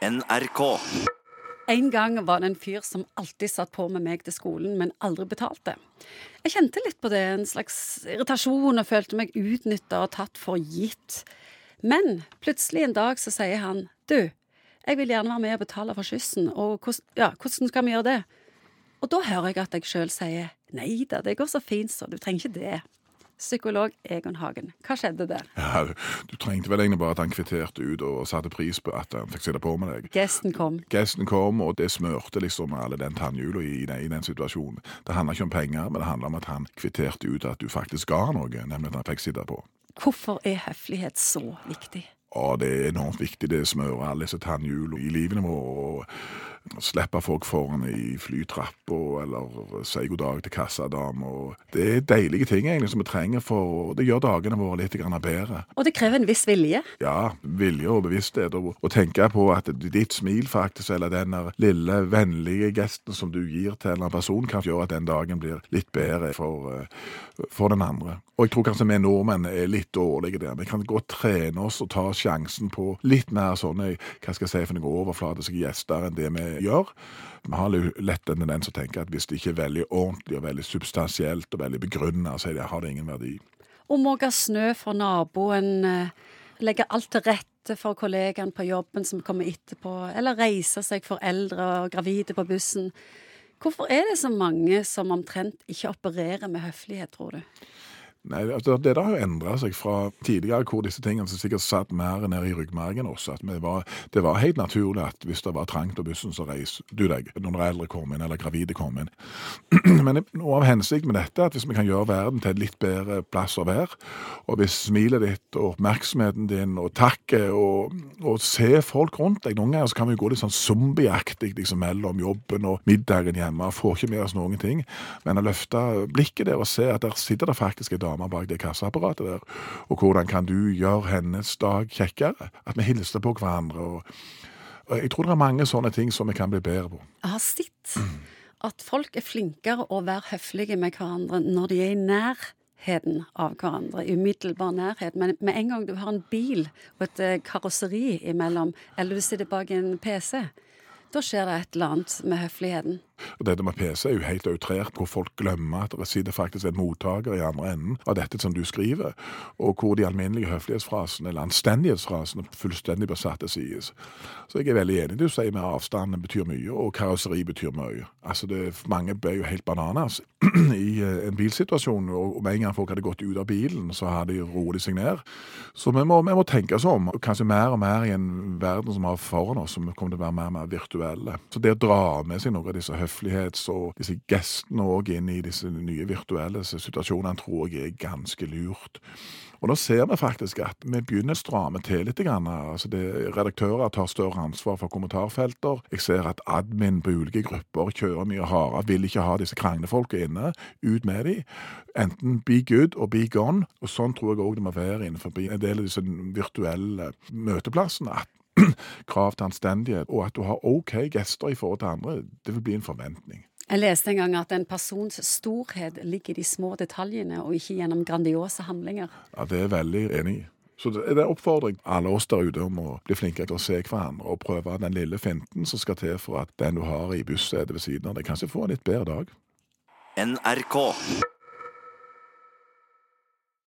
NRK. En gang var det en fyr som alltid satt på med meg til skolen, men aldri betalte. Jeg kjente litt på det, en slags irritasjon, og følte meg utnytta og tatt for gitt. Men plutselig en dag så sier han du, jeg vil gjerne være med og betale for skyssen, og hvordan, ja, hvordan skal vi gjøre det? Og da hører jeg at jeg sjøl sier nei da, det går så fint så, du trenger ikke det. Psykolog Egon Hagen, hva skjedde der? Ja, du, trengte vel egentlig bare at han kvitterte ut og satte pris på at han fikk sitte på med deg. Gesten kom. Gesten kom, og det smørte liksom alle den tannhjula i, i den situasjonen. Det handla ikke om penger, men det handla om at han kvitterte ut at du faktisk ga noe, nemlig at han fikk sitte på. Hvorfor er høflighet så viktig? Ja, det er enormt viktig. Det smører alle disse tannhjulene i livene våre. Slippe folk foran i flytrappa, eller si god dag til kassadama. Det er deilige ting egentlig som vi trenger, for det gjør dagene våre litt bedre. Og det krever en viss vilje. Ja, vilje og bevissthet, og, og tenke på at ditt smil faktisk, eller den lille, vennlige gesten som du gir til en eller annen person, kan gjøre at den dagen blir litt bedre for, eh, for den andre. Og jeg tror kanskje vi nordmenn er litt dårlige der. Vi kan godt trene oss og ta sjansen på litt mer sånne, hva skal jeg si, for noen overflatiske gjester enn det vi gjør. Vi har lett en tendens å tenke at hvis det ikke er veldig ordentlig og veldig substansielt og veldig begrunnet, så det, har det ingen verdi. Å måke snø for naboen, eh, legge alt til rette for kollegaen på jobben som kommer etterpå, eller reise seg for eldre og gravide på bussen. Hvorfor er det så mange som omtrent ikke opererer med høflighet, tror du? Nei, altså, Det der har jo endra seg fra tidligere, hvor disse tingene som sikkert satt mer ned i ryggmargen også. at var, Det var helt naturlig at hvis det var trangt på bussen, så reiser du deg når eldre kom inn, eller gravide kom inn. Men noe av hensikten med dette er at hvis vi kan gjøre verden til et litt bedre plass å være, og hvis smilet ditt og oppmerksomheten din og takket og, og se folk rundt deg Noen ganger så kan vi gå litt sånn zombieaktig liksom, mellom jobben og middagen hjemme får ikke med oss noen ting. Men å løfte blikket der og se at der sitter det faktisk en dame bak det kassaapparatet der, og hvordan kan du gjøre hennes dag kjekkere? At vi hilser på hverandre. og og Jeg tror det er mange sånne ting som vi kan bli bedre på. Jeg har sett at folk er flinkere å være høflige med hverandre når de er i nærheten av hverandre, i umiddelbar nærhet. Men med en gang du har en bil og et eh, karosseri imellom, eller du sitter bak en PC, da skjer det et eller annet med høfligheten. Og Dette med PC er jo helt outrert, hvor folk glemmer at det sitter faktisk en mottaker i andre enden av dette som du skriver, og hvor de alminnelige høflighetsfrasene, eller anstendighetsfrasene, fullstendig blir satt side. Så jeg er veldig enig i det du sier med avstanden betyr mye, og karosseri betyr mye. Altså det, Mange ble jo helt bananas i eh, en bilsituasjon, og med en gang folk hadde gått ut av bilen, så hadde de roet seg ned. Så vi må, vi må tenke oss om, kanskje mer og mer i en verden som vi har foran oss, som kommer til å være mer og mer virtuelle. Så det å dra med seg noen av disse høflighets- og disse gestene òg inn i disse nye virtuelle situasjonene, tror jeg er ganske lurt. Og nå ser vi faktisk at vi begynner å stramme til litt. Grann. Altså det, redaktører tar større ansvar for kommentarfelter. Jeg ser at admin på ulike grupper kjører mye hardere, vil ikke ha disse kranglefolka inne. Ut med de. Enten be good og be gone. Og sånn tror jeg òg det må være innenfor en del av disse virtuelle møteplassene. at krav til anstendighet, og at du har OK gester i forhold til andre, det vil bli en forventning. Jeg leste en gang at en persons storhet ligger i de små detaljene, og ikke gjennom grandiose handlinger. Ja, Det er jeg veldig enig i. Så det er en oppfordring alle oss der ute om å bli flinkere til å se hverandre og prøve den lille finten som skal til for at den du har i bussetet ved siden av deg, kanskje får en litt bedre dag. NRK.